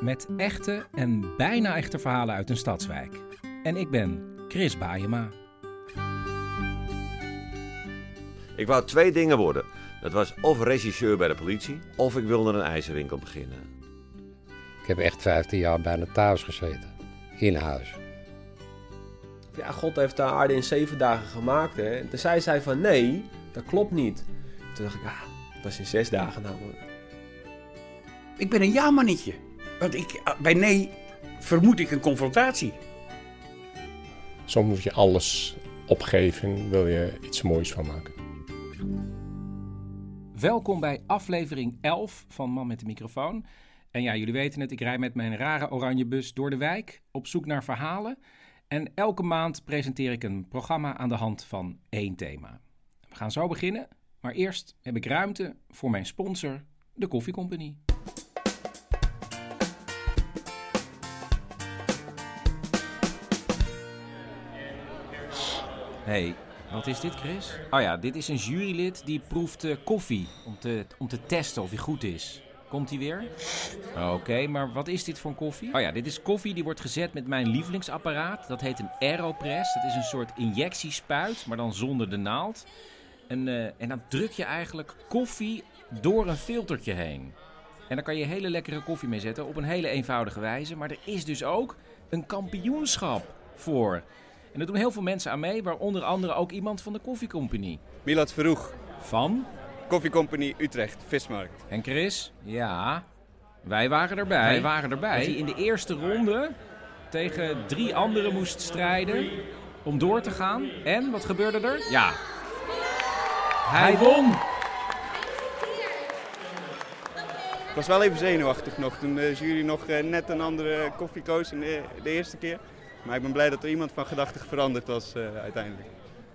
Met echte en bijna echte verhalen uit een stadswijk. En ik ben Chris Baayema. Ik wou twee dingen worden. Dat was of regisseur bij de politie, of ik wilde een ijzerwinkel beginnen. Ik heb echt 15 jaar bijna thuis gezeten. In huis. Ja, God heeft de aarde in zeven dagen gemaakt. Hè? En toen zei zij van nee, dat klopt niet. Toen dacht ik, ah, het was in zes dagen namelijk. Ik ben een ja-mannetje. Want ik, bij nee vermoed ik een confrontatie. Soms moet je alles opgeven, wil je iets moois van maken. Welkom bij aflevering 11 van Man met de microfoon. En ja, jullie weten het, ik rij met mijn rare oranje bus door de wijk op zoek naar verhalen. En elke maand presenteer ik een programma aan de hand van één thema. We gaan zo beginnen, maar eerst heb ik ruimte voor mijn sponsor, de Koffiecompagnie. Hey, wat is dit, Chris? Oh ja, dit is een jurylid die proeft eh, koffie om te, om te testen of hij goed is. Komt hij weer? Oké, maar wat is dit voor een koffie? Oh ja, dit is koffie die wordt gezet met mijn lievelingsapparaat. Dat heet een Aeropress. Dat is een soort injectiespuit, maar dan zonder de naald. En, eh, en dan druk je eigenlijk koffie door een filtertje heen. En daar kan je hele lekkere koffie mee zetten op een hele eenvoudige wijze. Maar er is dus ook een kampioenschap voor. En daar doen heel veel mensen aan mee, waaronder andere ook iemand van de koffiecompagnie. Milad Verhoeg, Van? Koffiecompagnie Utrecht, Vismarkt. En Chris? Ja, wij waren erbij. Wij waren erbij. Dat hij in de eerste ronde tegen drie anderen moest strijden om door te gaan. En wat gebeurde er? Ja, hij won! Ik was wel even zenuwachtig nog toen de jury nog eh, net een andere koffie koos in de, de eerste keer. Maar ik ben blij dat er iemand van gedachten veranderd was eh, uiteindelijk.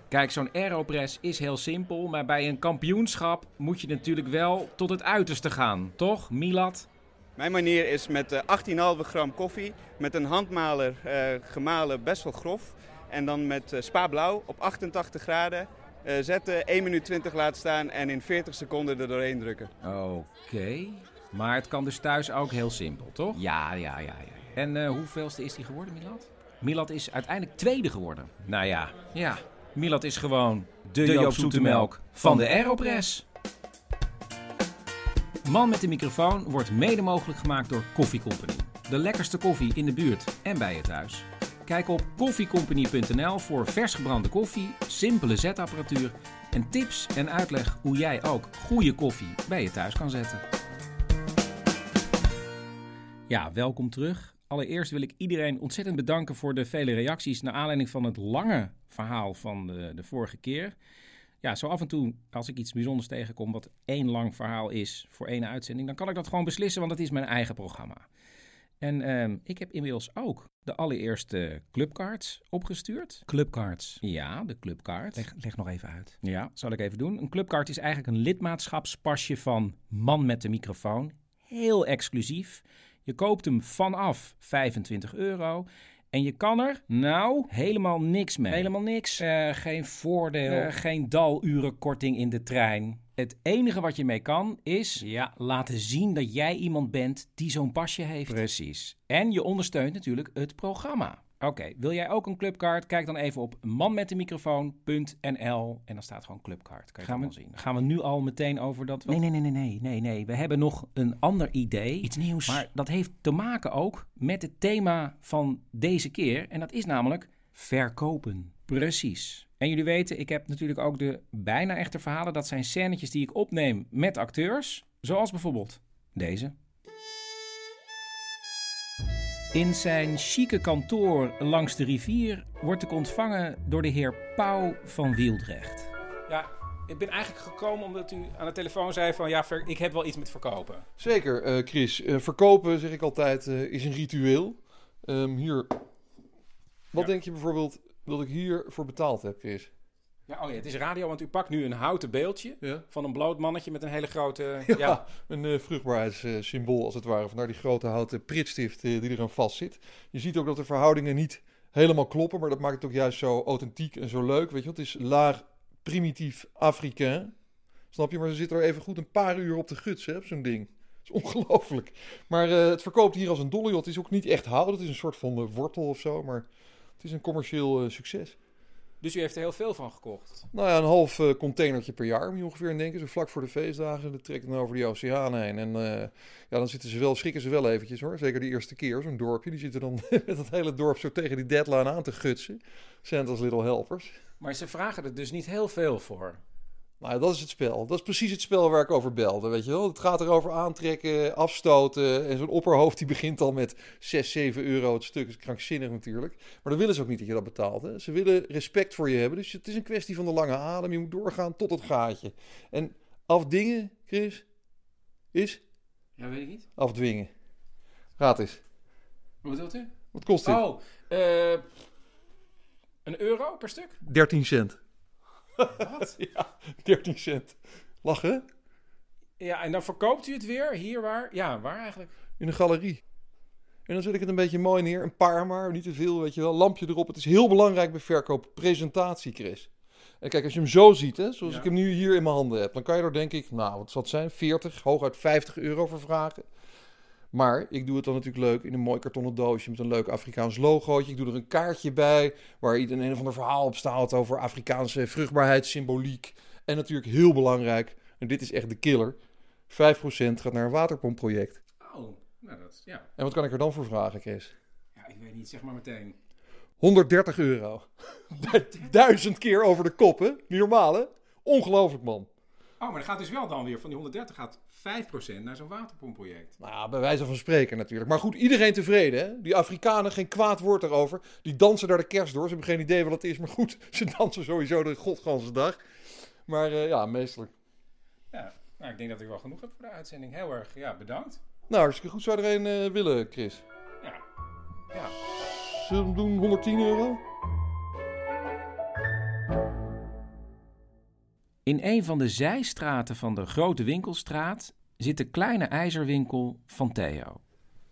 Kijk, zo'n aeropress is heel simpel, maar bij een kampioenschap moet je natuurlijk wel tot het uiterste gaan. Toch, Milad? Mijn manier is met eh 18,5 gram koffie, met een handmaler eh, gemalen best wel grof. En dan met eh, spa blauw op 88 graden eh, zetten, 1 minuut 20 laten staan en in 40 seconden er doorheen drukken. Oké, maar het kan dus thuis ook heel simpel, toch? Ja, ja, ja. ja. En eh, hoeveelste is hij geworden, Milad? Milad is uiteindelijk tweede geworden. Nou ja, ja. Milad is gewoon de, Joop Zoetemelk van de Aeropress. Man met de microfoon wordt mede mogelijk gemaakt door Koffie Company. De lekkerste koffie in de buurt en bij je thuis. Kijk op koffiecompany.nl voor vers gebrande koffie, simpele zetapparatuur en tips en uitleg hoe jij ook goede koffie bij je thuis kan zetten. Ja, welkom terug. Allereerst wil ik iedereen ontzettend bedanken voor de vele reacties naar aanleiding van het lange verhaal van de, de vorige keer. Ja, zo af en toe, als ik iets bijzonders tegenkom wat één lang verhaal is voor één uitzending, dan kan ik dat gewoon beslissen, want dat is mijn eigen programma. En ehm, ik heb inmiddels ook de allereerste clubcards opgestuurd. Clubcards? Ja, de clubcard. Leg, leg nog even uit. Ja, zal ik even doen. Een clubcard is eigenlijk een lidmaatschapspasje van Man met de microfoon. Heel exclusief. Je koopt hem vanaf 25 euro. En je kan er, nou, helemaal niks mee. Helemaal niks. Eh, geen voordeel, geen dalurenkorting in de trein. Het enige wat je mee kan is ja, laten zien dat jij iemand bent die zo'n pasje heeft. Precies. En je ondersteunt natuurlijk het programma. Oké, wil jij ook een clubcard? Kijk dan even op manmetdemicrofoon.nl en dan staat gewoon clubcard. Kan je gaan we, zien. Gaan we nu al meteen over dat... Nee, nee, nee, nee, nee, nee, nee. We hebben nog een ander idee. Iets nieuws. Maar dat heeft te maken ook met het thema van deze keer. En dat is namelijk verkopen. Precies. En jullie weten, ik heb natuurlijk ook de bijna echte verhalen. Dat zijn scènetjes die ik opneem met acteurs. Zoals bijvoorbeeld deze. In zijn chique kantoor langs de rivier wordt ik ontvangen door de heer Pauw van Wieldrecht. Ja, ik ben eigenlijk gekomen omdat u aan de telefoon zei van ja, ik heb wel iets met verkopen. Zeker, eh, Chris. Eh, verkopen, zeg ik altijd, eh, is een ritueel. Ehm, hier. Wat denk je bijvoorbeeld dat ik hiervoor betaald heb, Chris? Ja, oh ja, het is radio, want u pakt nu een houten beeldje van een bloot mannetje met een hele grote... Ja, Ja, een eh, vruchtbaarheidssymbool als het ware. Vandaar die grote houten pritstift eh, die er aan vast zit. Je ziet ook dat de verhoudingen niet helemaal kloppen, maar dat maakt het ook juist zo authentiek en zo leuk. Weet je, het is laag primitief Afrikaan. Snap je? Maar ze zitten er even goed een paar uur op te gutsen, hè, op zo'n ding. Dat is ongelooflijk. Maar eh, het verkoopt hier als een dolle. Het is ook niet echt hout. Het is een soort van wortel of zo. Maar het is een commercieel succes. Dus u heeft er heel veel van gekocht. Nou ja, een half eh, containertje per jaar moet je ongeveer denken. Zo vlak voor de feestdagen. Dat trekt dan over die oceaan heen. En eh, ja, dan zitten ze wel, schrikken ze wel eventjes hoor. Zeker de eerste keer, zo'n dorpje. Die zitten dan met het hele dorp zo tegen die deadline aan te gutsen. Santa's Little Helpers. Maar ze vragen er dus niet heel veel voor. Nou, dat is het spel. Dat is precies het spel waar ik over belde, weet je wel. Het gaat erover aantrekken, afstoten. En zo'n opperhoofd die begint al met 6, 7 euro het stuk. Dat is krankzinnig natuurlijk. Maar dan willen ze ook niet dat je dat betaalt. Hè. Ze willen respect voor je hebben. Dus het is een kwestie van de lange adem. Je moet doorgaan tot het gaatje. En afdingen, Chris, is Ja, weet ik niet. afdwingen. Gratis. Wat bedoelt u? Wat kost dit? Oh, eh, een euro per stuk? 13 cent. Wat? ja, 13 cent. Lachen? Ja, en dan verkoopt u het weer hier waar? Ja, waar eigenlijk? in een galerie. En dan zet ik het een beetje mooi neer. Een paar maar, niet te veel, weet je wel. Lampje erop. Het is heel belangrijk bij verkoop. Presentatie, Chris. En kijk, als je hem zo ziet, hè, zoals Ja. ik hem nu hier in mijn handen heb... dan kan je er denk ik, nou, wat zal het zijn? 40, hooguit 50 euro voor vragen. Maar ik doe het dan natuurlijk leuk in een mooi kartonnen doosje... met een leuk Afrikaans logootje. Ik doe er een kaartje bij... waar een een of ander verhaal op staat... over Afrikaanse vruchtbaarheidssymboliek. En natuurlijk heel belangrijk, en dit is echt de killer... 5% gaat naar een waterpompproject. Oh, nou dat, ja. En wat kan ik er dan voor vragen, Chris? Ja, ik weet niet, zeg maar meteen. 130 euro. Duizend keer over de kop, hè? Niet normaal, hè? Ongelooflijk, man. Oh, maar dan gaat dus wel dan weer van die 130 gaat 5% naar zo'n waterpompproject. Nou bij wijze van spreken natuurlijk. Maar goed, iedereen tevreden, hè? Die Afrikanen, geen kwaad woord erover. Die dansen daar de kerst door. Ze hebben geen idee wat het is, maar goed, ze dansen sowieso de godganse dag. Maar eh, ja, meestelijk. Ja, nou, ik denk dat ik wel genoeg heb voor de uitzending. Heel erg, ja, bedankt. Nou, hartstikke goed. Zou er een eh, willen, Chris? Ja. Ja. Zullen we hem doen 110 euro? In een van de zijstraten van de Grote Winkelstraat zit de kleine ijzerwinkel van Theo.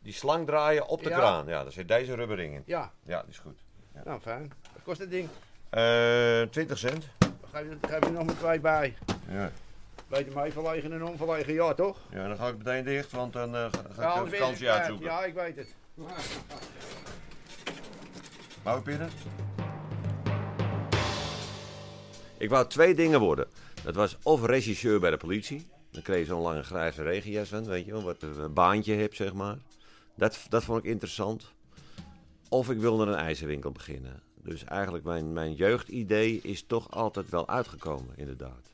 Die slang draaien op de Ja. kraan. Ja, daar zit deze rubbering in. Ja. Ja, die is goed. Ja. Nou, fijn. Wat kost dat ding? Eh 20 cent. Geef je, geef je nog maar twee bij. Ja. Weet je mij verlegen en onverlegen, ja toch? Ja, dan ga ik meteen dicht, want dan eh, ga, ga Ja, ik de vakantie uitzoeken. Ja, ik weet het. Bouwpinnen? Ik wou twee dingen worden. Dat was of regisseur bij de politie. Dan kreeg je zo'n lange grijze regenjas aan, weet je wel, wat een baantje hebt, zeg maar. Dat, dat vond ik interessant. Of ik wilde een ijzerwinkel beginnen. Dus eigenlijk mijn, mijn jeugdidee is toch altijd wel uitgekomen, inderdaad.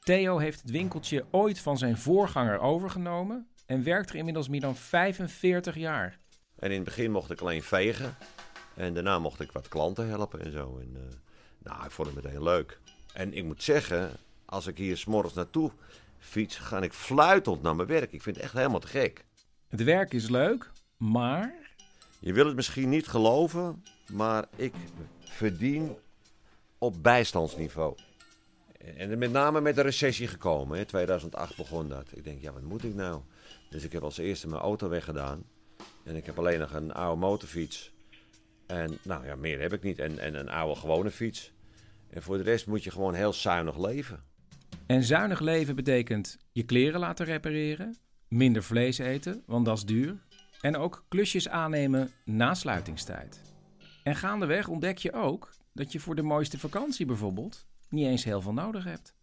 Theo heeft het winkeltje ooit van zijn voorganger overgenomen en werkt er inmiddels meer dan 45 jaar. En in het begin mocht ik alleen vegen. En daarna mocht ik wat klanten helpen en zo. En, eh, nou, ik vond het meteen leuk. En ik moet zeggen, als ik hier s'morgens naartoe fiets, ga ik fluitend naar mijn werk. Ik vind het echt helemaal te gek. Het werk is leuk, maar Je wil het misschien niet geloven, maar ik verdien op bijstandsniveau. En met name met de recessie gekomen. In 2008 begon dat. Ik denk, ja, wat moet ik nou? Dus ik heb als eerste mijn auto weggedaan. En ik heb alleen nog een oude motorfiets. En nou ja, meer heb ik niet. En, en een oude gewone fiets. En voor de rest moet je gewoon heel zuinig leven. En zuinig leven betekent je kleren laten repareren, minder vlees eten, want dat is duur. En ook klusjes aannemen na sluitingstijd. En gaandeweg ontdek je ook dat je voor de mooiste vakantie bijvoorbeeld niet eens heel veel nodig hebt.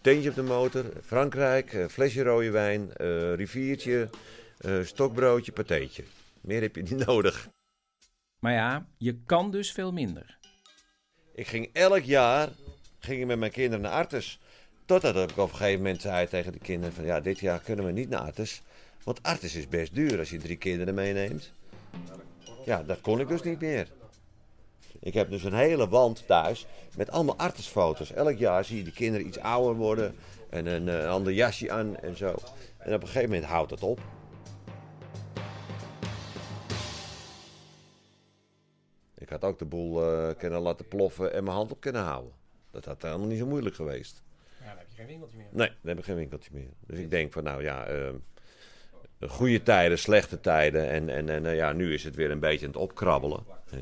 Tentje op de motor, Frankrijk, eh, flesje rode wijn, eh, riviertje, eh, stokbroodje, pateetje. Meer heb je niet nodig. Maar ja, je kan dus veel minder. Ik ging elk jaar ging ik met mijn kinderen naar Artes. Totdat ik op een gegeven moment zei tegen de kinderen van ja, dit jaar kunnen we niet naar Artes. Want Artes is best duur als je drie kinderen meeneemt. Ja, dat kon ik dus niet meer. Ik heb dus een hele wand thuis met allemaal artesfoto's. Elk jaar zie je de kinderen iets ouder worden en een, eh, ander jasje aan en zo. En op een gegeven moment houdt het op. Ik had ook de boel eh, kunnen laten ploffen en mijn hand op kunnen houden. Dat had helemaal niet zo moeilijk geweest. Ja, dan heb je geen winkeltje meer. Nee, dan heb ik geen winkeltje meer. Dus ik denk van nou ja, eh, goede tijden, slechte tijden. En, en, en eh, ja, nu is het weer een beetje aan het opkrabbelen. We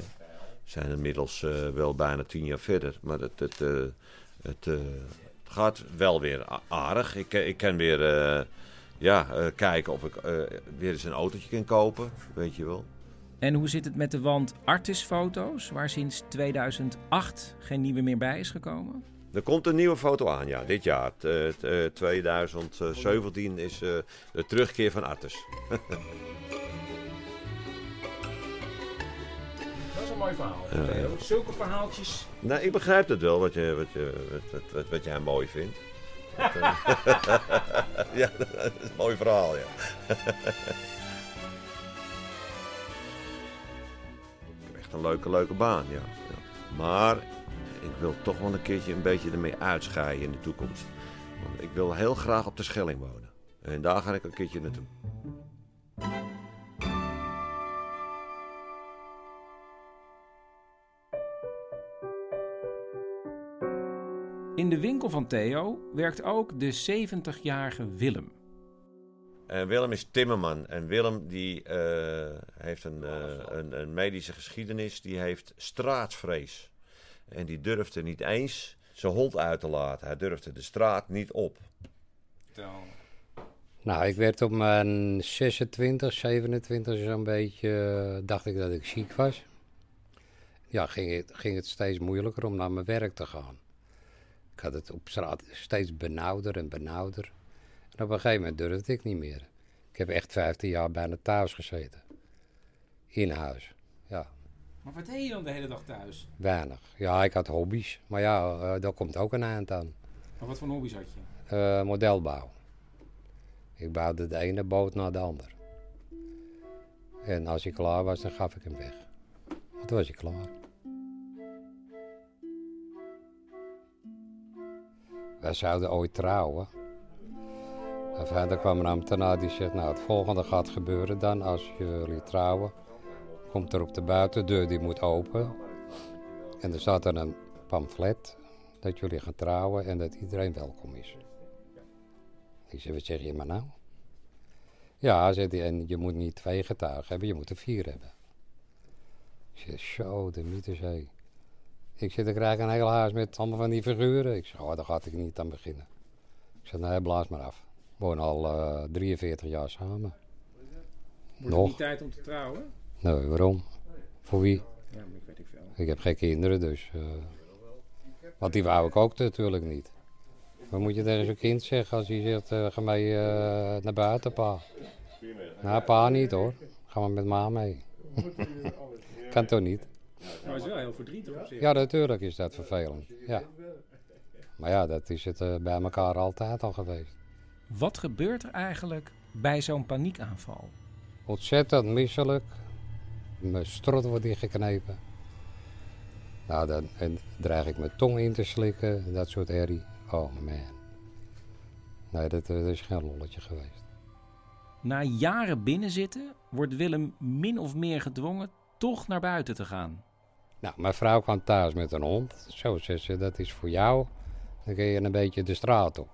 zijn inmiddels eh, wel bijna tien jaar verder. Maar het, het, eh, het, eh, het gaat wel weer aardig. Ik, ik kan weer eh, ja, eh, kijken of ik eh, weer eens een autootje kan kopen. Weet je wel. En hoe zit het met de wand Artis-foto's, waar sinds 2008 geen nieuwe meer bij is gekomen? Er komt een nieuwe foto aan, ja, dit jaar. T- eh, t- eh, 2017 is eh, de terugkeer van Artes. Dat is een mooi verhaal. Ja. Zulke verhaaltjes. nou, ik begrijp het wel, wat, je, wat, je, wat, wat, wat, jij mooi vindt. Dat, ja, dat is een mooi verhaal, ja. echt een leuke, leuke baan, ja. ja. Maar ik wil toch wel een keertje een beetje ermee uitscheiden in de toekomst. Want ik wil heel graag op de Schelling wonen. En daar ga ik een keertje naartoe. In de winkel van Theo werkt ook de 70-jarige Willem. En Willem is timmerman. En Willem die eh, heeft een, eh, een, een medische geschiedenis. Die heeft straatvrees. En die durfde niet eens zijn hond uit te laten. Hij durfde de straat niet op. Nou, ik werd op mijn 26, 27 zo'n beetje, eh, dacht ik dat ik ziek was. Ja, ging het, ging het steeds moeilijker om naar mijn werk te gaan. Ik had het op straat steeds benauwder en benauwder. En op een gegeven moment durfde ik niet meer. Ik heb echt 15 jaar bijna thuis gezeten. In huis, ja. Maar wat deed je dan de hele dag thuis? Weinig. Ja, ik had hobby's. Maar ja, eh, daar komt ook een eind aan. Maar wat voor hobby's had je? Eh, modelbouw. Ik bouwde de ene boot naar de ander. En als hij klaar was, dan gaf ik hem weg. Want toen was hij klaar. Wij zouden ooit trouwen. Enfin, er kwam een ambtenaar die zegt, nou het volgende gaat gebeuren dan als jullie trouwen. Komt er op de buitendeur, die moet open. En er staat er een pamflet dat jullie gaan trouwen en dat iedereen welkom is. Ik zeg, wat zeg je maar nou? Ja, zegt hij, en je moet niet twee getuigen hebben, je moet er vier hebben. Ik zeg, zo, de mythezee. Ik zit, dan krijg ik een heel huis met allemaal van die figuren. Ik zeg, oh, daar ga ik niet aan beginnen. Ik zeg, nee, blaas maar af. We wonen al eh, 43 jaar samen. Wordt het Nog? niet tijd om te trouwen? Nee, waarom? Voor wie? Ja, maar ik weet niet veel. Ik heb geen kinderen, dus... eh, want die wou ik ook natuurlijk niet. Wat moet je tegen zo'n kind zeggen als hij zegt, eh, ga mee eh, naar buiten, pa? Nou, pa niet hoor. Ga maar met ma mee. kan toch niet? Maar het is wel heel verdrietig op zich. Ja, natuurlijk is dat vervelend. Ja. Maar ja, dat is het bij elkaar altijd al geweest. Wat gebeurt er eigenlijk bij zo'n paniekaanval? Ontzettend misselijk. Mijn strot wordt ingeknepen. Nou, dan en dreig ik mijn tong in te slikken. Dat soort herrie. Oh man. Nee, dat, dat is geen lolletje geweest. Na jaren binnenzitten wordt Willem min of meer gedwongen toch naar buiten te gaan. Nou, mijn vrouw kwam thuis met een hond. Zo, zei ze, dat is voor jou. Dan kun je een beetje de straat op.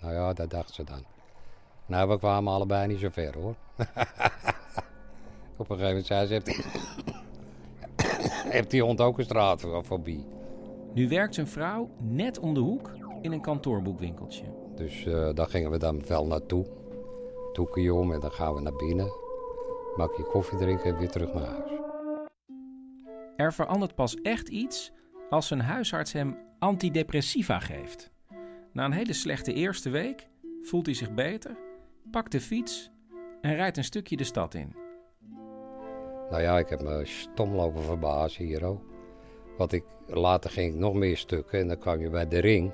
Nou ja, dat dacht ze dan. Nou, we kwamen allebei niet zo ver hoor. op een gegeven moment zei ze, heeft die, heeft die hond ook een straatfobie? Nu werkt zijn vrouw net om de hoek in een kantoorboekwinkeltje. Dus eh, daar gingen we dan wel naartoe. Toekje om en dan gaan we naar binnen. Bakje koffie drinken en weer terug naar huis. Er verandert pas echt iets als zijn huisarts hem antidepressiva geeft. Na een hele slechte eerste week voelt hij zich beter, pakt de fiets en rijdt een stukje de stad in. Nou ja, ik heb me stom lopen verbazen hier ook. Want ik, later ging ik nog meer stukken en dan kwam je bij de ring.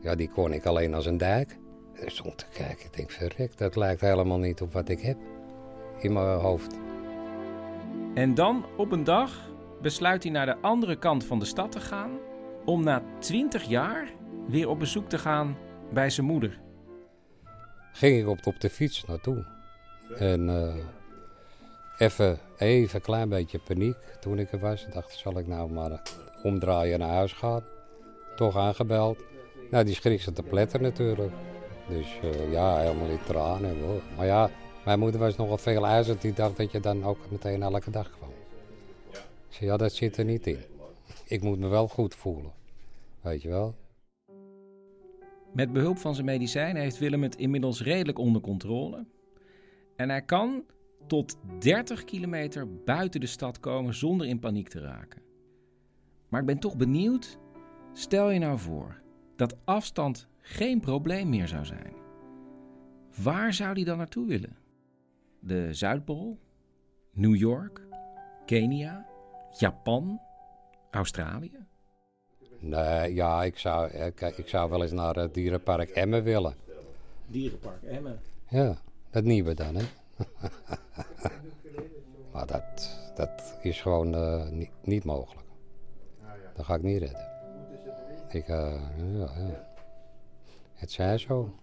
Ja, die kon ik alleen als een dijk. En ik stond te kijken, ik denk, verrek, dat lijkt helemaal niet op wat ik heb in mijn hoofd. En dan, op een dag, besluit hij naar de andere kant van de stad te gaan... om na 20 jaar weer op bezoek te gaan bij zijn moeder. Ging ik op, op de fiets naartoe. En eh, even, even een klein beetje paniek toen ik er was. Ik dacht, zal ik nou maar omdraaien naar huis gaan? Toch aangebeld. Nou, die schrik ze te pletten natuurlijk. Dus eh, ja, helemaal in tranen. Maar ja, mijn moeder was nogal veel ijzerd. Die dacht dat je dan ook meteen elke dag kwam. Ik ja, dat zit er niet in. Ik moet me wel goed voelen. Weet je wel? Met behulp van zijn medicijnen heeft Willem het inmiddels redelijk onder controle. En hij kan tot 30 kilometer buiten de stad komen zonder in paniek te raken. Maar ik ben toch benieuwd, stel je nou voor dat afstand geen probleem meer zou zijn. Waar zou hij dan naartoe willen? De Zuidpool? New York? Kenia? Japan? Australië? Nee, ja, ik zou, kijk, ik zou wel eens naar het dierenpark Emmen willen. Dierenpark Emmen. Ja, dat nieuwe dan, hè. maar dat, dat is gewoon eh, niet, niet mogelijk. Dat ga ik niet redden. Ik, eh, ja, ja. Het zij zo.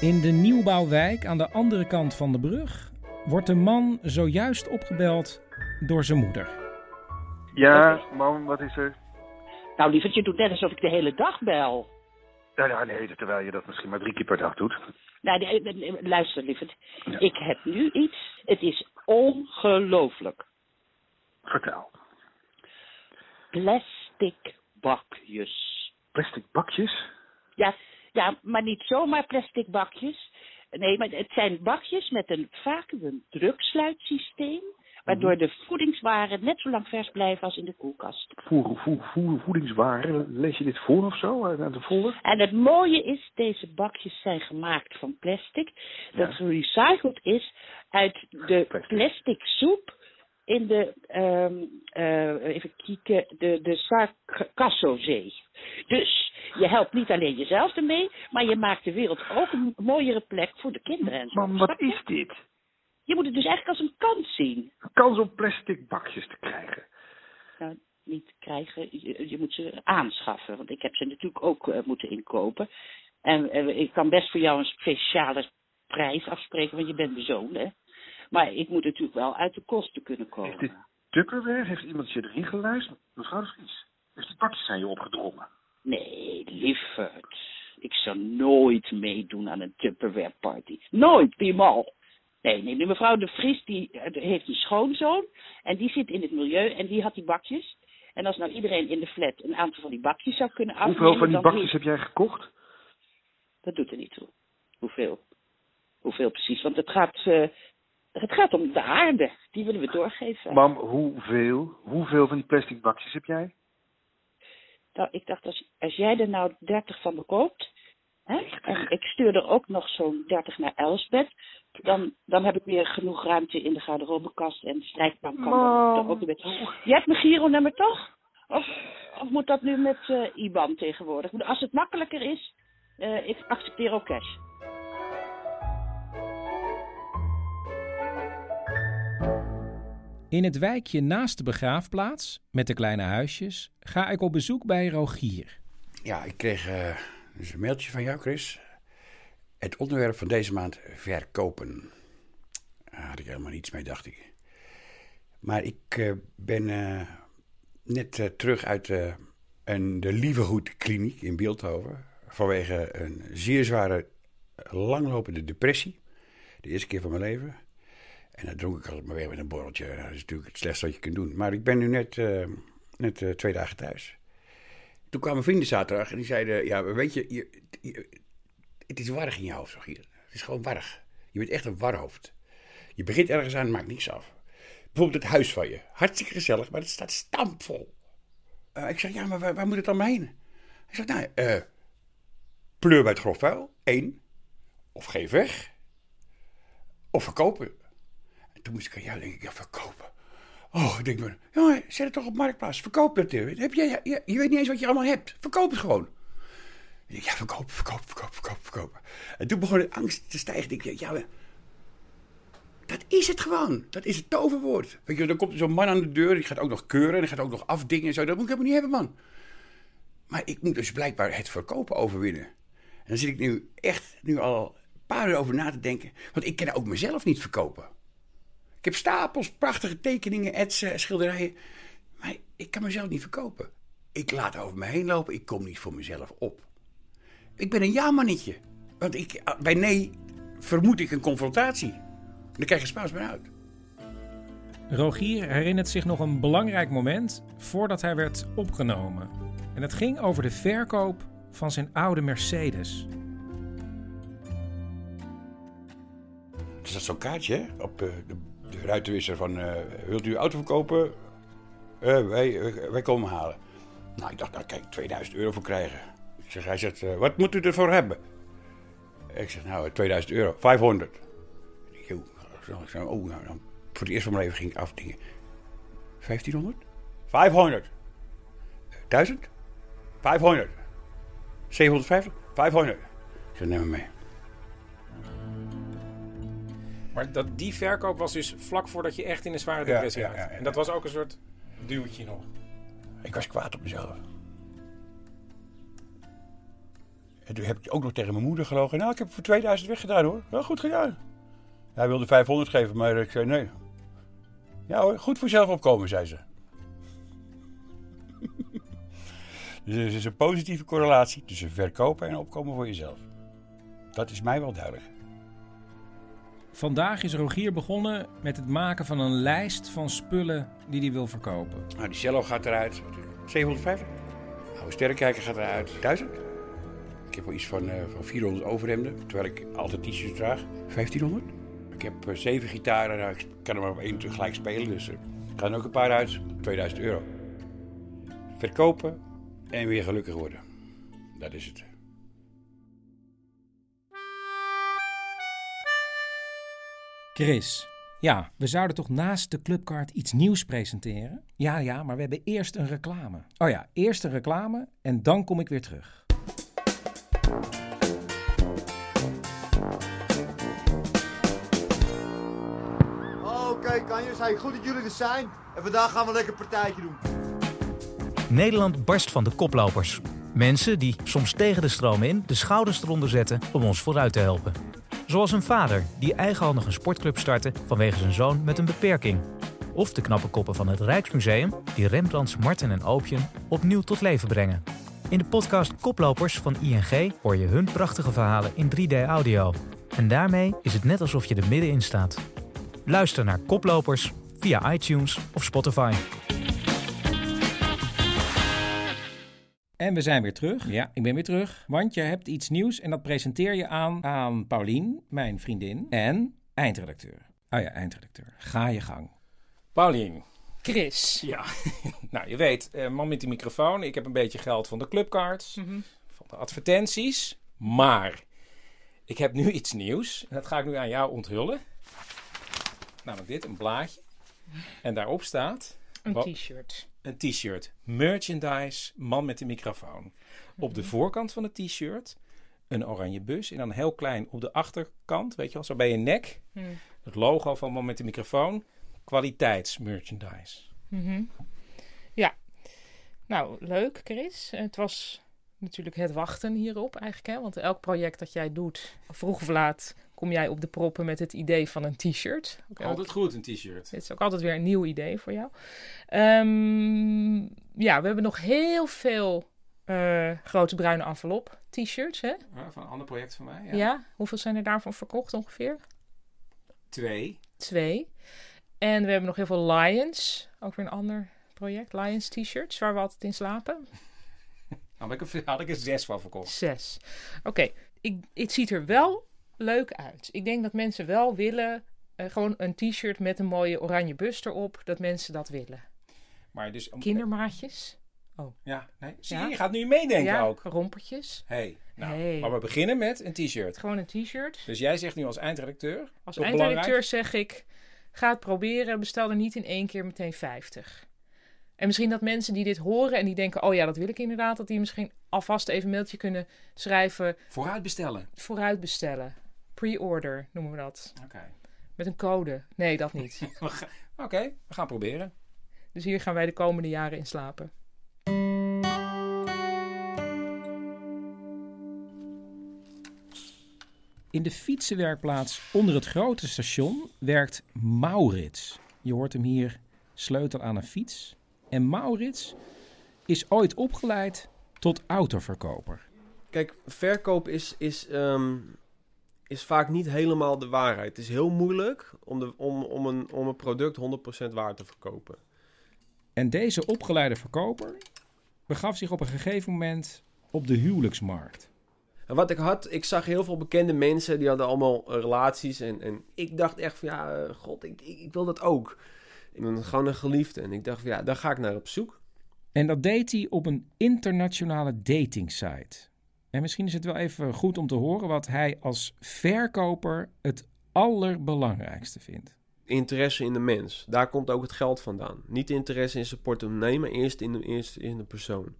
In de nieuwbouwwijk aan de andere kant van de brug wordt de man zojuist opgebeld door zijn moeder. Ja, mam, wat is er? Nou, lieverd, je doet net alsof ik de hele dag bel. Ja, ja, nee, terwijl je dat misschien maar drie keer per dag doet. Nou, nee, luister, lieverd. Ik heb nu iets. Het is ongelooflijk. Vertel. Plastic bakjes. Plastic bakjes? Ja, ja, maar niet zomaar plastic bakjes. Nee, maar het zijn bakjes met een vacuüm druksluitsysteem. Waardoor de voedingswaren net zo lang vers blijven als in de koelkast. Voer, voer, voer, voedingswaren, lees je dit voor of zo uit uit de folder? En het mooie is, deze bakjes zijn gemaakt van plastic. Dat gerecycled is uit de plastic soep in de, eh, even kijken, de, de Sargassozee. Dus je helpt niet alleen jezelf ermee, maar je maakt de wereld ook een mooiere plek voor de kinderen en zo. Mam, wat is dit? Je moet het dus eigenlijk als een kans zien. Een kans om plastic bakjes te krijgen. Nou, niet krijgen, je, je moet ze aanschaffen. Want ik heb ze natuurlijk ook eh, moeten inkopen. En eh, ik kan best voor jou een speciale prijs afspreken, want je bent mijn zoon, hè. Maar ik moet natuurlijk wel uit de kosten kunnen komen. Is dit Tupperware? Heeft iemand je erin geluisterd? Mevrouw de Vries, heeft die bakjes aan je opgedrongen? Nee, lieverd. Ik zou nooit meedoen aan een Tupperware party. Nooit, piemaal. Nee, nee, mevrouw de Vries die eh, heeft een schoonzoon. En die zit in het milieu en die had die bakjes. En als nou iedereen in de flat een aantal van die bakjes zou kunnen afnemen... Hoeveel van die bakjes heb jij gekocht? Dat doet er niet toe. Hoeveel? Hoeveel precies? Want het gaat, eh, het gaat om de aarde. Die willen we doorgeven. Mam, hoeveel? Hoeveel van die plastic bakjes heb jij? Nou, ik dacht, als, als jij er nou 30 van bekoopt... Hè, en ik stuur er ook nog zo'n 30 naar Elsbeth... Dan, dan heb ik weer genoeg ruimte in de garderobekast en de strijkbank kan er ook weer. Je hebt mijn Giro-nummer toch? Of, of moet dat nu met eh, IBAN tegenwoordig? Als het makkelijker is, eh, ik accepteer ook cash. In het wijkje naast de begraafplaats, met de kleine huisjes, ga ik op bezoek bij Rogier. Ja, ik kreeg eh, dus een mailtje van jou, Chris. Het onderwerp van deze maand verkopen. Daar had ik helemaal niets mee, dacht ik. Maar ik eh, ben eh, net terug uit een, de Lievegoed Kliniek in Beeldhoven. Vanwege een zeer zware, langlopende depressie. De eerste keer van mijn leven. En dat dronk ik altijd maar weer met een borreltje. Nou, Dat is natuurlijk het slechtste wat je kunt doen. Maar ik ben nu net, eh, net eh, twee dagen thuis. Toen kwamen vrienden zaterdag en die zeiden... Ja, weet je, je, het is warrig in je hoofd, Rogier. Het is gewoon warrig. Je bent echt een warhoofd. Je begint ergens aan maakt niks af. Bijvoorbeeld het huis van je. Hartstikke gezellig, maar het staat stampvol. Eh, ik zeg, ja, maar waar, moet het dan heen? Ik zeg, nou, eh pleur bij het grof vuil, één. Of geef weg. Of verkopen. En toen moest ik aan jou denken, ja, verkopen. Oh, ik denk maar, jongen, zet het toch op Marktplaats. Verkoop het. eh. Heb jij, je, weet niet eens wat je allemaal hebt. Verkoop het gewoon. Ik denk, ja, verkopen, verkopen, verkopen, verkopen, verkopen. En toen begon de angst te stijgen. Ik denk, ja, dat is het gewoon. Dat is het toverwoord. Weet je, dan komt er zo'n man aan de deur. Die gaat ook nog keuren. En die gaat ook nog afdingen en zo. Dat moet ik helemaal niet hebben, man. Maar ik moet dus blijkbaar het verkopen overwinnen. En dan zit ik nu echt nu al een paar uur over na te denken. Want ik kan ook mezelf niet verkopen. Ik heb stapels prachtige tekeningen, etsen, schilderijen. Maar ik kan mezelf niet verkopen. Ik laat over me heen lopen. Ik kom niet voor mezelf op. Ik ben een ja-mannetje. Want ik, bij nee vermoed ik een confrontatie. Dan krijg je spaas meer uit. Rogier herinnert zich nog een belangrijk moment voordat hij werd opgenomen. En het ging over de verkoop van zijn oude Mercedes. Er zat zo'n kaartje op eh, de, de ruitenwisser van... eh, wilt u auto verkopen? Eh, wij, eh, wij komen halen. Nou, ik dacht, nou kijk, 2000 euro voor krijgen. Zeg, hij zegt, wat moet u ervoor hebben? Ik zeg, nou, 2000 euro, 500. Ik zo, zo, oh, nou, dan, voor het eerst van mijn leven ging ik afdingen. 1500? 500. 1000? 500. 750? 500. Ik zeg, neem me mee. Maar dat, die verkoop was dus vlak voordat je echt in een zware depressie ja. En dat was ook een soort duwtje nog. Ik was kwaad op mezelf. En toen heb ik ook nog tegen mijn moeder gelogen. Nou, ik heb het voor 2000 weggedaan hoor. Wel goed gedaan. Hij wilde 500 geven, maar ik zei nee. Ja hoor, goed voor zelf opkomen, zei ze. dus er is een positieve correlatie tussen verkopen en opkomen voor jezelf. Dat is mij wel duidelijk. Vandaag is Rogier begonnen met het maken van een lijst van spullen die hij wil verkopen. Nou, die cello gaat eruit. 750. Oude sterrenkijker gaat eruit. 1000. Ik heb wel iets van, eh, van 400 overhemden, terwijl ik altijd t-shirts draag. 1500. Ik heb eh, zeven gitaren, nou, ik kan er maar op één tegelijk spelen, dus er gaan ook een paar uit. 2000 euro. Verkopen en weer gelukkig worden. Dat is het. Chris, ja, we zouden toch naast de clubkaart iets nieuws presenteren? Ja, ja, maar we hebben eerst een reclame. Oh ja, eerst een reclame en dan kom ik weer terug. Oké, kanjers. Hey, goed dat jullie er zijn. En vandaag gaan we lekker een partijtje doen. Nederland barst van de koplopers. Mensen die soms tegen de stroom in de schouders eronder zetten om ons vooruit te helpen. Zoals een vader die eigenhandig een sportclub startte vanwege zijn zoon met een beperking. Of de knappe koppen van het Rijksmuseum die Rembrandts Marten en Oopjen opnieuw tot leven brengen. In de podcast Koplopers van ING hoor je hun prachtige verhalen in 3D-audio. En daarmee is het net alsof je er middenin staat. Luister naar Koplopers via iTunes of Spotify. En we zijn weer terug. Ja, ik ben weer terug. Want je hebt iets nieuws en dat presenteer je aan, aan Paulien, mijn vriendin, en eindredacteur. Oh ja, eindredacteur. Ga je gang. Paulien. Chris. Ja, nou je weet, eh, man met die microfoon. Ik heb een beetje geld van de clubcards, Mhm. van de advertenties. Maar ik heb nu iets nieuws. En dat ga ik nu aan jou onthullen. Namelijk dit, een blaadje. En daarop staat... Een t-shirt. Een t-shirt. Merchandise, man met de microfoon. Op de voorkant van het t-shirt een oranje bus. En dan heel klein op de achterkant, weet je wel, zo bij je nek. Hmm. Het logo van man met de microfoon. Kwaliteitsmerchandise. Mhm. Ja. Nou, leuk, Chris. Het was natuurlijk het wachten hierop eigenlijk. Hè? Want elk project dat jij doet, vroeg of laat, kom jij op de proppen met het idee van een t-shirt. Altijd goed, een t-shirt. Dit is ook altijd weer een nieuw idee voor jou. Ehm, ja, we hebben nog heel veel eh, grote bruine envelop t-shirts. Hè? Ja, van een ander project van mij. Ja. Ja. hoeveel zijn er daarvan verkocht ongeveer? Twee. Twee. En we hebben nog heel veel Lions. Ook weer een ander project. Lions t-shirts, waar we altijd in slapen. Er, had ik er zes van verkocht. Zes. Oké, ik het ziet er wel leuk uit. Ik denk dat mensen wel willen... eh, gewoon een t-shirt met een mooie oranje bus erop. Dat mensen dat willen. Maar dus, Kindermaatjes. Oh. Ja, nee. Zie Ja. je, je gaat nu meedenken ja, ook. rompertjes. Hey, nou, Hey. maar we beginnen met een t-shirt. Gewoon een t-shirt. Dus jij zegt nu als eindredacteur. Als eindredacteur belangrijk? zeg ik, ga het proberen. Bestel er niet in één keer meteen 50. En misschien dat mensen die dit horen en die denken, oh ja, dat wil ik inderdaad, dat die misschien alvast even een mailtje kunnen schrijven. Vooruit bestellen. Vooruit bestellen. Pre-order noemen we dat. Oké. Met een code. Nee, dat niet. Oké, we gaan proberen. dus hier gaan wij de komende jaren in slapen. In de fietsenwerkplaats onder het grote station werkt Maurits. Je hoort hem hier sleutel aan een fiets. En Maurits is ooit opgeleid tot autoverkoper. Kijk, verkoop is, is, ehm, is vaak niet helemaal de waarheid. Het is heel moeilijk om, de, om, om, een, om een product 100% waar te verkopen. En deze opgeleide verkoper begaf zich op een gegeven moment op de huwelijksmarkt. En wat ik had, ik zag heel veel bekende mensen, die hadden allemaal relaties. En, en ik dacht echt van, ja, eh, god, ik, ik, ik wil dat ook. Ik ben gewoon een geliefde. En ik dacht van, ja, daar ga ik naar op zoek. En dat deed hij op een internationale datingsite. En misschien is het wel even goed om te horen wat hij als verkoper het allerbelangrijkste vindt. Interesse in de mens. Daar komt ook het geld vandaan. Niet interesse in zijn portemonnee, maar eerst in de, eerst in de persoon.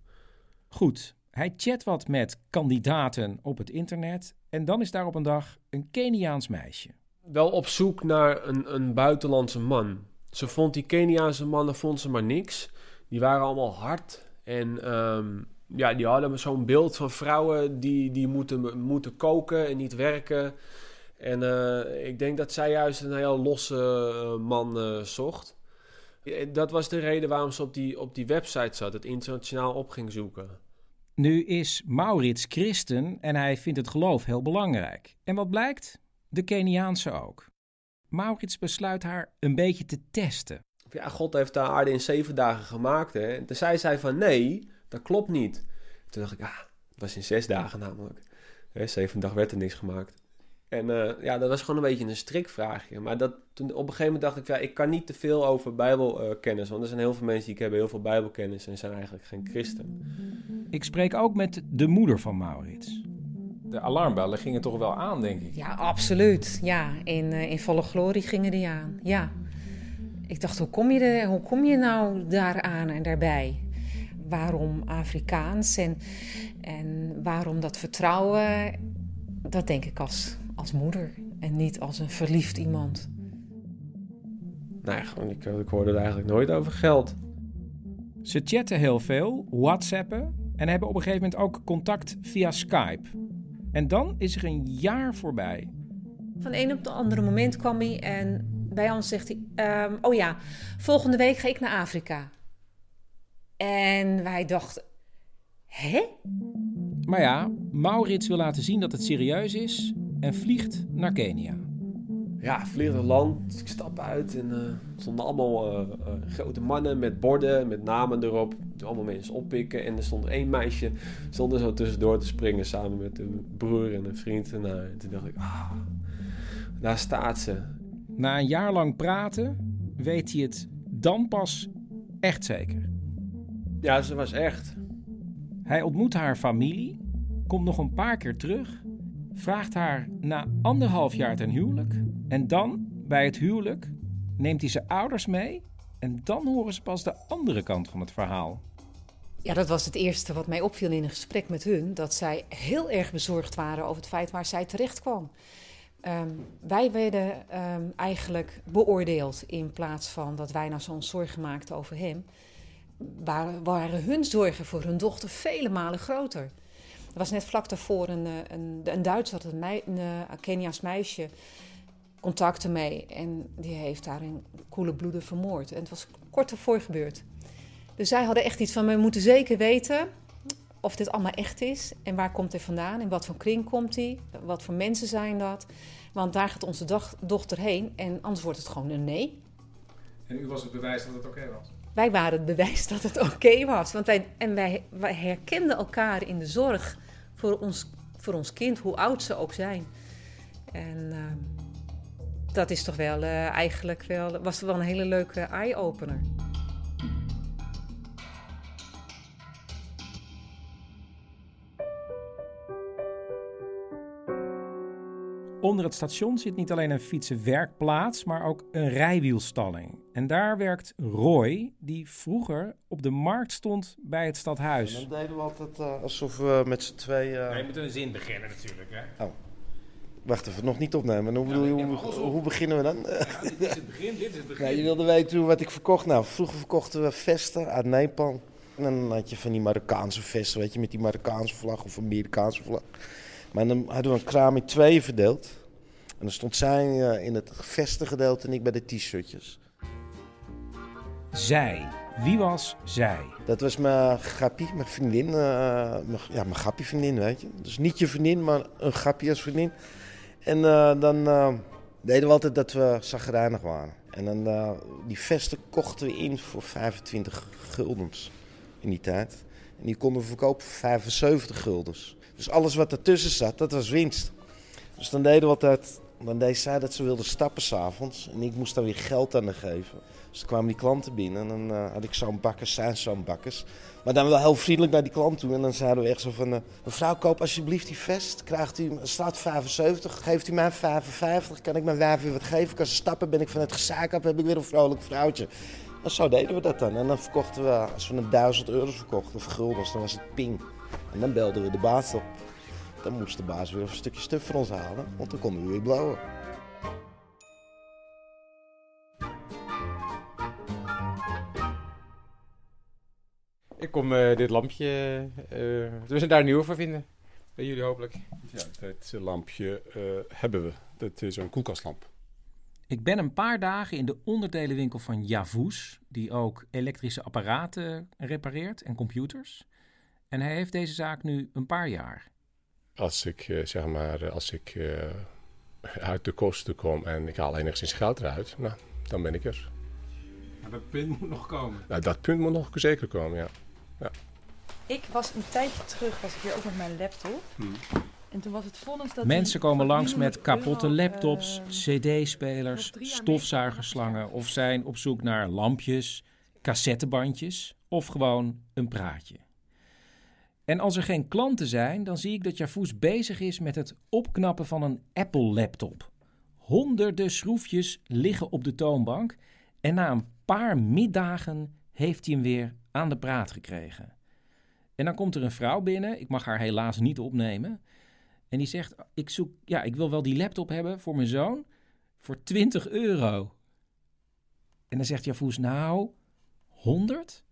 Goed, hij chat wat met kandidaten op het internet. En dan is daar op een dag een Keniaans meisje. Wel op zoek naar een, een buitenlandse man. Ze vond die Keniaanse mannen vond ze maar niks. Die waren allemaal hard. En ehm, ja, die hadden zo'n beeld van vrouwen die, die moeten, moeten koken en niet werken. En eh, ik denk dat zij juist een heel losse eh, man eh, zocht. Dat was de reden waarom ze op die, op die website zat, het internationaal op ging zoeken. Nu is Maurits christen en hij vindt het geloof heel belangrijk. En wat blijkt? De Keniaanse ook. Maurits besluit haar een beetje te testen. Ja, God heeft de aarde in zeven dagen gemaakt. Hè? En toen zei zij van nee, dat klopt niet. Toen dacht ik, ah, het was in zes dagen namelijk. Hè, zeven dagen werd er niks gemaakt. En eh, ja, dat was gewoon een beetje een strikvraagje. Maar dat, toen, op een gegeven moment dacht ik, ja, ik kan niet te veel over bijbelkennis. want er zijn heel veel mensen die hebben heel veel bijbelkennis en zijn eigenlijk geen christen. Ik spreek ook met de moeder van Maurits. De alarmbellen gingen toch wel aan, denk ik. Ja, absoluut. Ja, in, eh, in volle glorie gingen die aan. Ja. Ik dacht, hoe kom je, er, hoe kom je nou daaraan en daarbij? Waarom Afrikaans en, en waarom dat vertrouwen? Dat denk ik als, als moeder en niet als een verliefd iemand. Nou ja, gewoon, ik, ik hoorde er eigenlijk nooit over geld. Ze chatten heel veel, whatsappen en hebben op een gegeven moment ook contact via Skype. En dan is er een jaar voorbij. Van een op het andere moment kwam hij en bij ons zegt hij: ehm, Oh ja, volgende week ga ik naar Afrika. En wij dachten: Hè? Maar ja, Maurits wil laten zien dat het serieus is en vliegt naar Kenia. Ja, vliegend land. Ik stap uit en eh, er stonden allemaal eh, eh, grote mannen met borden, met namen erop. Allemaal mensen oppikken. En er stond één meisje, stond er zo tussendoor te springen samen met een broer en een vriend. En, eh, toen dacht ik, ah, daar staat ze. Na een jaar lang praten weet hij het dan pas echt zeker. Ja, ze was echt. Hij ontmoet haar familie, komt nog een paar keer terug, vraagt haar na anderhalf jaar ten huwelijk. En dan, bij het huwelijk, neemt hij zijn ouders mee. En dan horen ze pas de andere kant van het verhaal. Ja, dat was het eerste wat mij opviel in een gesprek met hun. Dat zij heel erg bezorgd waren over het feit waar zij terecht kwam. Ehm, wij werden ehm, eigenlijk beoordeeld in plaats van dat wij nou zo'n zorgen maakten over hem. Waren, waren hun zorgen voor hun dochter vele malen groter. Er was net vlak daarvoor een, eh, een, een Duitser, een, een, eh, Keniaans meisje, contacten mee. En die heeft daar in koele bloeden vermoord. En het was kort daarvoor gebeurd. Dus zij hadden echt iets van, we moeten zeker weten of dit allemaal echt is. En waar komt hij vandaan? In wat voor kring komt hij? Wat voor mensen zijn dat? Want daar gaat onze dochter heen en anders wordt het gewoon een nee. En u was het bewijs dat het oké was? Wij waren het bewijs dat het oké was. Want wij, en wij, herkenden elkaar in de zorg voor ons, voor ons kind, hoe oud ze ook zijn. En uh, dat is toch wel uh, eigenlijk wel, was wel een hele leuke eye-opener. Onder het station zit niet alleen een fietsenwerkplaats, maar ook een rijwielstalling. En daar werkt Roy, die vroeger op de markt stond bij het stadhuis. Dan deden we altijd eh, alsof we met z'n twee... eh, je moet een zin beginnen natuurlijk, hè? Oh. Wacht even, nog niet opnemen. Hoe, bedoel je, hoe, hoe beginnen we dan? dit is het begin, dit is het begin. Ja, je wilde weten hoe- wat ik verkocht. Nou, vroeger verkochten we vesten uit Nepal. En dan had je van die Marokkaanse vesten, weet je, met die Marokkaanse vlag of Amerikaanse vlag. Maar dan hadden we een kraam in tweeën verdeeld. En dan stond zij eh, in het vestengedeelte en ik bij de t-shirtjes. Zij. Wie was zij? Dat was mijn grappie, mijn vriendin. eh, mijn, ja, mijn grappie vriendin, weet je. Dus niet je vriendin, maar een grappie als vriendin. En eh, dan deden we altijd dat we zagrijnig waren. En dan, die vesten kochten we in voor 25 guldens in die tijd. En die konden we verkopen voor 75 guldens. Dus alles wat ertussen zat, dat was winst. Dus dan deden we altijd... Dan deed zij dat ze wilde stappen s'avonds. En ik moest dan weer geld aan geven. Dus dan kwamen die klanten binnen en dan eh, had ik zo'n bakkers, zijn zo'n bakkers. Maar dan wel heel vriendelijk naar die klant toe. En dan zeiden we echt zo van... eh, mevrouw, koop alsjeblieft die vest. Krijgt u, staat 75, geeft u mij 55. Kan ik mijn wijf weer wat geven? Kan ze stappen, ben ik van het gezaak heb ik weer een vrolijk vrouwtje. En zo deden we dat dan. En dan verkochten we, als we een 1000 euro verkochten, of guldens, dan was het ping. En dan belden we de baas op. Dan moest de baas weer een stukje stuf voor ons halen, want dan konden we weer blowen. Ik kom eh, dit lampje, eh we zijn daar een nieuwe voor vinden. Bij jullie hopelijk. Ja, dit lampje eh, hebben we. Dat is een koelkastlamp. Ik ben een paar dagen in de onderdelenwinkel van Javus, die ook elektrische apparaten repareert en computers. En hij heeft deze zaak nu een paar jaar. Als ik, eh, zeg maar, als ik eh, uit de kosten kom en ik haal enigszins geld eruit, nou, dan ben ik er. Maar dat punt moet nog komen. Nou, dat punt moet nog zeker komen, ja. ja. Ik was een tijdje terug, was ik hier ook met mijn laptop. En toen was het vonnis dat Mensen komen langs met 300 kapotte euro, laptops, eh, cd-spelers, stofzuigerslangen of zijn op zoek naar lampjes, cassettebandjes of gewoon een praatje. En als er geen klanten zijn, dan zie ik dat Javus bezig is met het opknappen van een Apple-laptop. Honderden schroefjes liggen op de toonbank en na een paar middagen heeft hij hem weer aan de praat gekregen. En dan komt er een vrouw binnen, ik mag haar helaas niet opnemen. En die zegt, ik, zoek, ja, ik wil wel die laptop hebben voor mijn zoon voor 20 euro. En dan zegt Javus, nou, 100?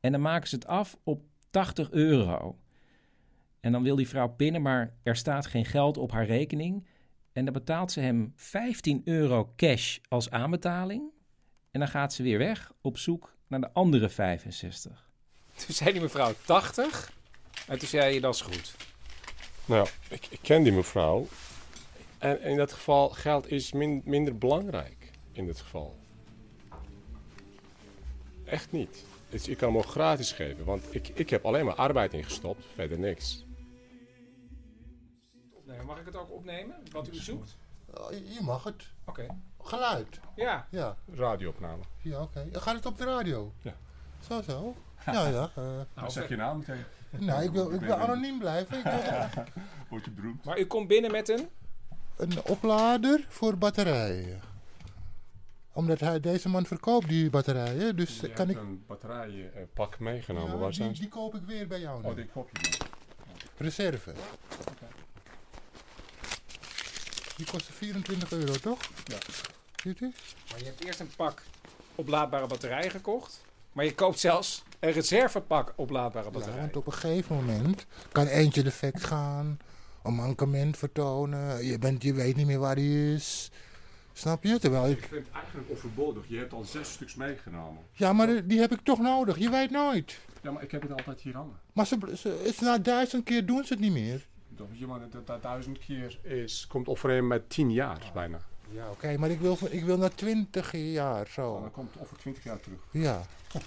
En dan maken ze het af op 80 euro. En dan wil die vrouw pinnen, maar er staat geen geld op haar rekening. En dan betaalt ze hem 15 euro cash als aanbetaling. En dan gaat ze weer weg op zoek naar de andere 65. Toen zei die mevrouw 80. En toen zei je dat is goed. Nou, ik, ik ken die mevrouw. En in dat geval geld is min- minder belangrijk. In dit geval. Echt niet. Dus ik kan hem ook gratis geven, want ik, ik heb alleen maar arbeid ingestopt, verder niks. Nee, mag ik het ook opnemen, wat u zoekt? Je mag het. Oké. Geluid. Ja. Ja. Radioopname. Ja, oké. Gaat het op de radio? Ja. Zo, zo. Ja, ja. eh. Nou, zeg je naam meteen. Nou, ik wil, ik wil anoniem blijven. Ik wil Word je beroemd. Maar u komt binnen met een... een oplader voor batterijen. Omdat hij, deze man verkoopt die batterijen, dus Je kan hebt ik... een batterijenpak meegenomen. Ja, Waar die, zijn ze? die koop ik weer bij jou nu. Oh, die koop je dan. Reserve. Die kostte 24 euro, toch? Ja. Ziet u? Maar je hebt eerst een pak oplaadbare batterijen gekocht. Maar je koopt zelfs een reservepak oplaadbare Ja, batterijen. want op een gegeven moment kan eentje defect gaan, een mankement vertonen, je, bent, je weet niet meer waar die is. Snap je? Terwijl Ik ik... vind het eigenlijk overbodig. Je hebt al zes stuks meegenomen. Ja, maar die heb ik toch nodig, je weet nooit. Ja, maar ik heb het altijd hier hangen. Maar ze, ze, is na duizend keer doen ze het niet meer. Dat, je, maar dat, dat duizend keer is, komt overeen met tien jaar bijna. Ja, oké, maar ik wil, ik wil naar twintig jaar zo. Dan komt het over twintig jaar terug. Ja.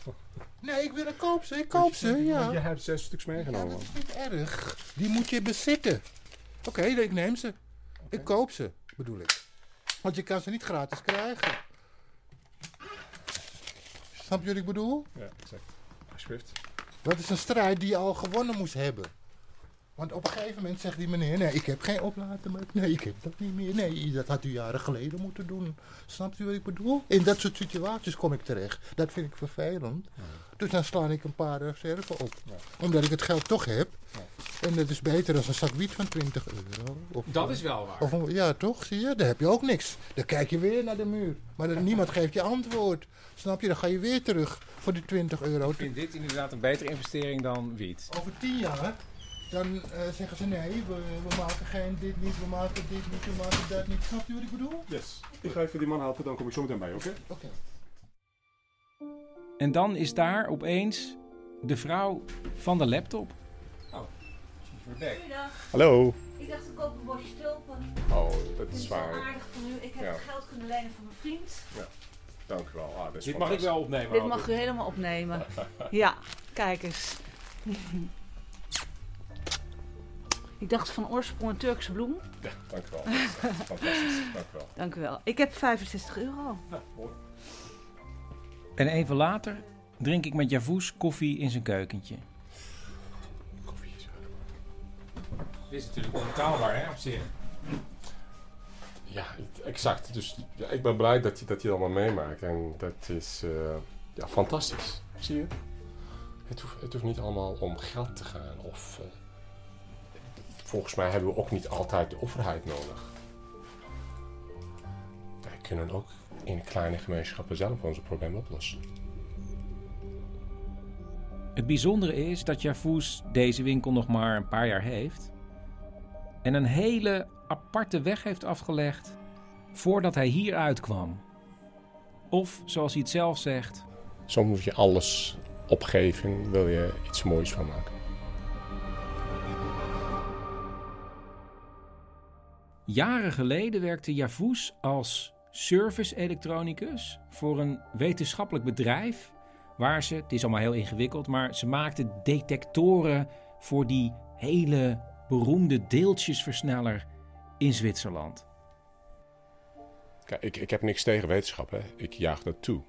Nee, ik wil ik koop ze, ik koop ze, ja. Je hebt zes stuks Ja, meegenomen. dat is niet erg. Die moet je bezitten. Oké, ik neem ze. Ik koop ze, bedoel ik. Want je kan ze niet gratis krijgen. Snap je wat ik bedoel? Ja, exact. Alsjeblieft. Dat is een strijd die je al gewonnen moest hebben. Want op een gegeven moment zegt die meneer, nee, ik heb geen meer. Nee, ik heb dat niet meer. Nee, dat had u jaren geleden moeten doen. Snapt u wat ik bedoel? In dat soort situaties kom ik terecht. Dat vind ik vervelend. Dus dan sla ik een paar reserve op. Omdat ik het geld toch heb. En dat is beter dan een zak wiet van 20 euro. Of, Dat is wel waar. Of, ja, toch? Zie je? Daar heb je ook niks. Dan kijk je weer naar de muur. Maar dan, niemand geeft je antwoord. Snap je? Dan ga je weer terug voor die 20 euro. Ik vind dit inderdaad een betere investering dan wiet. Over 10 jaar, dan eh, zeggen ze nee, we, we maken geen dit niet, we maken dit niet, we maken dat niet. Snap je wat ik bedoel? Yes. Ik ga even die man helpen, dan kom ik zo meteen bij, oké? Oké. En dan is daar opeens de vrouw van de laptop. Oh, Goeiedag. Hallo. Ik dacht ik koop een bosje tulpen. Oh, dat is het wel waar. aardig van u. Ik heb Ja. geld kunnen lenen van mijn vriend. Ja, dank u wel. Ah, is Dit mag ik wel opnemen. Dit mag u helemaal opnemen. ja, kijk eens. Ik dacht van oorsprong een Turkse bloem. Ja, dank u wel. Is fantastisch. Dank u wel. Dank u wel. Ik heb 65 euro. En even later drink ik met Javous koffie in zijn keukentje. Dit is natuurlijk onbetaalbaar, hè, op zich. Ja, exact. Dus ja, ik ben blij dat je dat je allemaal meemaakt. En dat is eh, ja, fantastisch. Zie je? Het hoeft, het hoeft niet allemaal om geld te gaan. Of, eh, volgens mij hebben we ook niet altijd de overheid nodig. Wij kunnen ook in kleine gemeenschappen zelf onze problemen oplossen. Het bijzondere is dat Javous deze winkel nog maar een paar jaar heeft. En een hele aparte weg heeft afgelegd voordat hij hier uitkwam. Of, zoals hij het zelf zegt, Soms moet je alles opgeven, wil je iets moois van maken. Jaren geleden werkte Javous als service-elektronicus voor een wetenschappelijk bedrijf. Waar ze, het is allemaal heel ingewikkeld, maar ze maakten detectoren voor die hele beroemde deeltjesversneller in Zwitserland. Kijk, ik, ik heb niks tegen wetenschap, hè. ik jaag dat toe.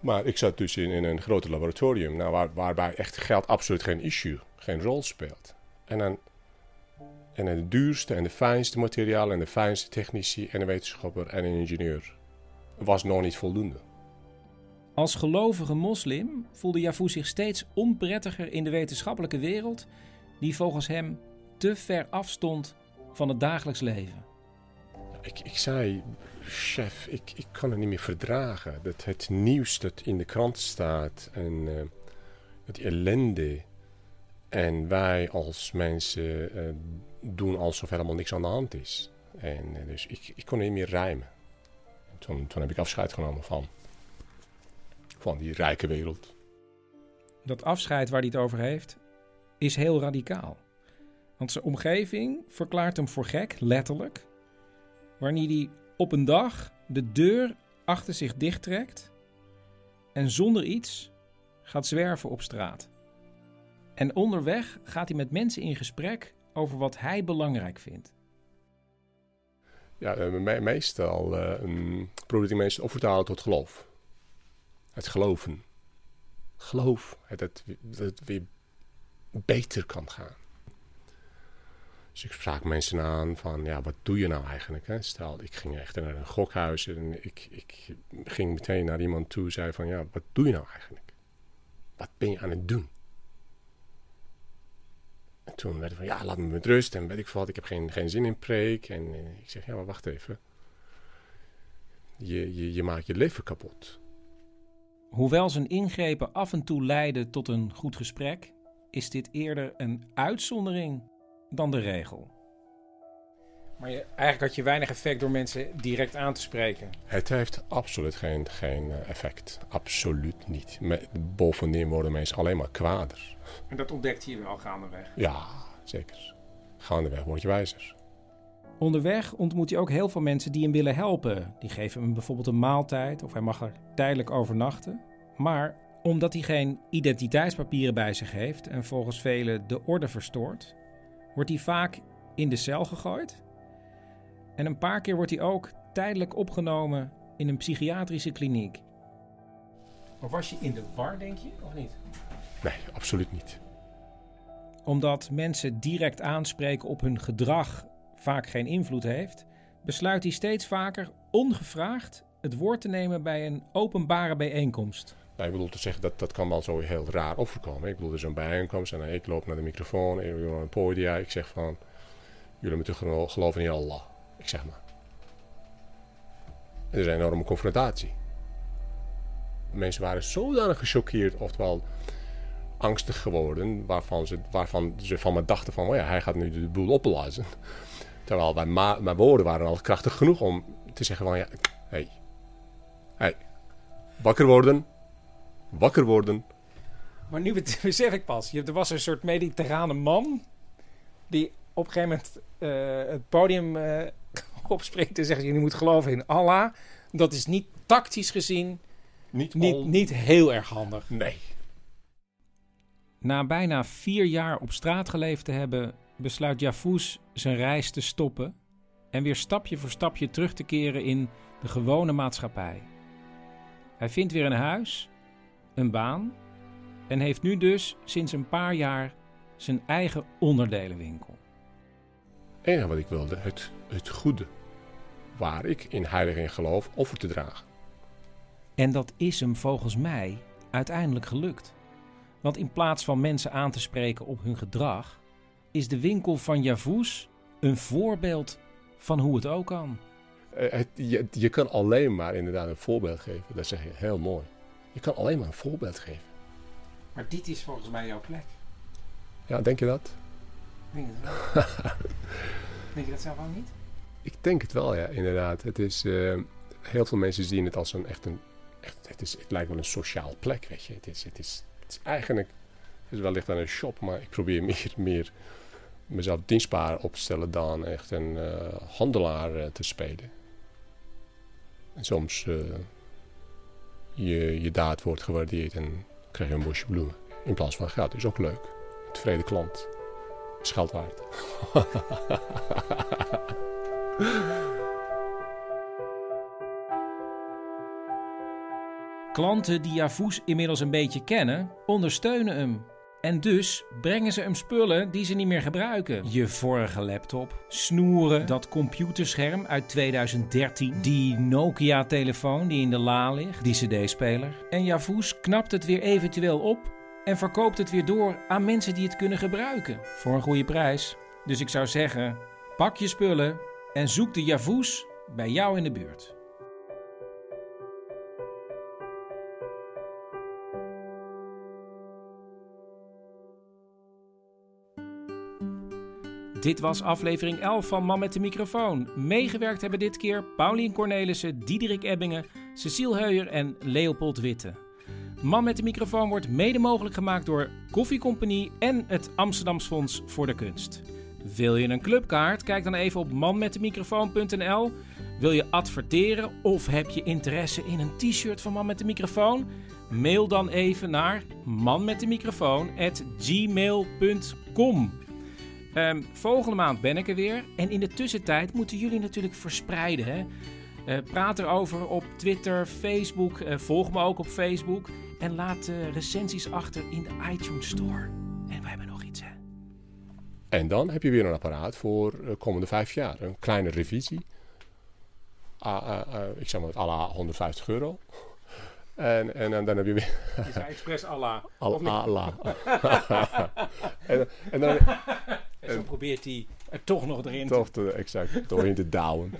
Maar ik zat dus in, in een groot laboratorium, nou, waar, waarbij echt geld absoluut geen issue, geen rol speelt. En dan en de duurste en de fijnste materialen en de fijnste technici en een wetenschapper en een ingenieur was nog niet voldoende. Als gelovige moslim voelde Javous zich steeds onprettiger in de wetenschappelijke wereld, die volgens hem te ver afstond van het dagelijks leven. Ik, ik zei, chef, ik, ik kan het niet meer verdragen. Dat het nieuws dat in de krant staat en eh het ellende. En wij als mensen eh, doen alsof helemaal niks aan de hand is. En eh, dus ik, ik kon niet meer rijmen. Toen, toen heb ik afscheid genomen van, van die rijke wereld. Dat afscheid waar hij het over heeft, is heel radicaal. Want zijn omgeving verklaart hem voor gek, letterlijk. Wanneer hij op een dag de deur achter zich dichttrekt en zonder iets gaat zwerven op straat. En onderweg gaat hij met mensen in gesprek over wat hij belangrijk vindt. Ja, eh, me- meestal eh, probeer ik mensen op te halen tot geloof. Het geloven. Geloof. Het, het, dat het weer beter kan gaan. Dus ik sprak mensen aan van, ja, wat doe je nou eigenlijk? Hè? Stel, ik ging echt naar een gokhuis en ik, ik ging meteen naar iemand toe en zei van, ja, wat doe je nou eigenlijk? Wat ben je aan het doen? En toen werd van, ja, laat me met rust en weet ik wat, ik heb geen, geen zin in preek. En eh, ik zeg, ja, maar wacht even. Je, je, je maakt je leven kapot. Hoewel zijn ingrepen af en toe leiden tot een goed gesprek, is dit eerder een uitzondering dan de regel. Maar je, eigenlijk had je weinig effect door mensen direct aan te spreken. Het heeft absoluut geen, geen eh, effect. Absoluut niet. Bovendien worden mensen alleen maar kwader. En dat ontdekte je wel gaandeweg. Ja, zeker. Gaandeweg word je wijzer. Onderweg ontmoet hij ook heel veel mensen die hem willen helpen. Die geven hem bijvoorbeeld een maaltijd of hij mag er tijdelijk overnachten. Maar omdat hij geen identiteitspapieren bij zich heeft en volgens velen de orde verstoort, wordt hij vaak in de cel gegooid. En een paar keer wordt hij ook tijdelijk opgenomen in een psychiatrische kliniek. Maar was je in de war, denk je, of niet? Nee, absoluut niet. omdat mensen direct aanspreken op hun gedrag vaak geen invloed heeft, besluit hij steeds vaker ongevraagd het woord te nemen bij een openbare bijeenkomst. Nou, ik bedoel te zeggen, dat, dat kan wel zo heel raar overkomen. Ik bedoel, er is een bijeenkomst en ik loop naar de microfoon, ik wil een podia. Ik zeg van, jullie moeten gelo- geloven in Allah. Ik zeg maar. Er is een enorme confrontatie. Mensen waren zodanig gechoqueerd, oftewel angstig geworden, waarvan ze, waarvan ze van me dachten van, oh ja, hij gaat nu de boel opblazen. Terwijl mijn, mijn woorden waren al krachtig genoeg om te zeggen van, ja, hey, hey, wakker worden, wakker worden. Maar nu besef ik pas, er was een soort mediterrane man die op een gegeven moment eh, het podium opspringt en zegt: Jullie moeten geloven in Allah. Dat is niet tactisch gezien niet, niet, niet heel erg handig. Nee. Na bijna vier jaar op straat geleefd te hebben, besluit Jafous zijn reis te stoppen en weer stapje voor stapje terug te keren in de gewone maatschappij. Hij vindt weer een huis, een baan en heeft nu dus sinds een paar jaar zijn eigen onderdelenwinkel. Het enige wat ik wilde, het, het goede, waar ik in heilig in geloof, offer te dragen. En dat is hem volgens mij uiteindelijk gelukt. Want in plaats van mensen aan te spreken op hun gedrag, is de winkel van Javoes een voorbeeld van hoe het ook kan. Eh, het- je, je kan alleen maar inderdaad een voorbeeld geven. Dat zeg je heel mooi. Je kan alleen maar een voorbeeld geven. Maar dit is volgens mij jouw plek. Ja, denk je dat? Denk het wel. Denk je dat zelf ook niet? Ik denk het wel, ja, inderdaad. Het is, eh, heel veel mensen zien het als een echt een. Echt, het, is, het lijkt wel een sociaal plek, weet je. Het is, het is, het is eigenlijk. Het wellicht aan een shop, maar ik probeer meer, meer mezelf dienstbaar op te stellen dan echt een eh, handelaar eh, te spelen. En soms je, je daad wordt gewaardeerd en krijg je een bosje bloemen. In plaats van geld. is ook leuk. Een tevreden klant. Is geld waard. Klanten die Javoes inmiddels een beetje kennen, ondersteunen hem. En dus brengen ze hem spullen die ze niet meer gebruiken. Je vorige laptop, snoeren, dat computerscherm uit 2013, die Nokia-telefoon die in de la ligt, die cd-speler. En Javoes knapt het weer eventueel op en verkoopt het weer door aan mensen die het kunnen gebruiken. Voor een goede prijs. Dus ik zou zeggen, pak je spullen en zoek de Javoes bij jou in de buurt. Dit was aflevering 11 van Man met de microfoon. Meegewerkt hebben dit keer Paulien Cornelissen, Diederik Ebbingen, Cecile Heuyer en Leopold Witte. Man met de microfoon wordt mede mogelijk gemaakt door Koffiecompagnie en het Amsterdams Fonds voor de Kunst. Wil je een clubkaart? Kijk dan even op manmetdemicrofoon.nl. Wil je adverteren of heb je interesse in een t-shirt van Man met de microfoon? Mail dan even naar manmetdemicrofoon@gmail.com. Ehm, volgende maand ben ik er weer. En in de tussentijd moeten jullie natuurlijk verspreiden. Hè? Eh, praat erover op Twitter, Facebook. Eh, volg me ook op Facebook. En laat eh, recensies achter in de iTunes Store. En dan heb je weer een apparaat voor de komende vijf jaar. Een kleine revisie. Ik zeg maar het à la 150 euro. En, en, en dan heb je weer... Je zei expres Allah. Allah. en, en dan... En zo probeert hij er toch nog erin te... Toch te, exact, doorheen te douwen.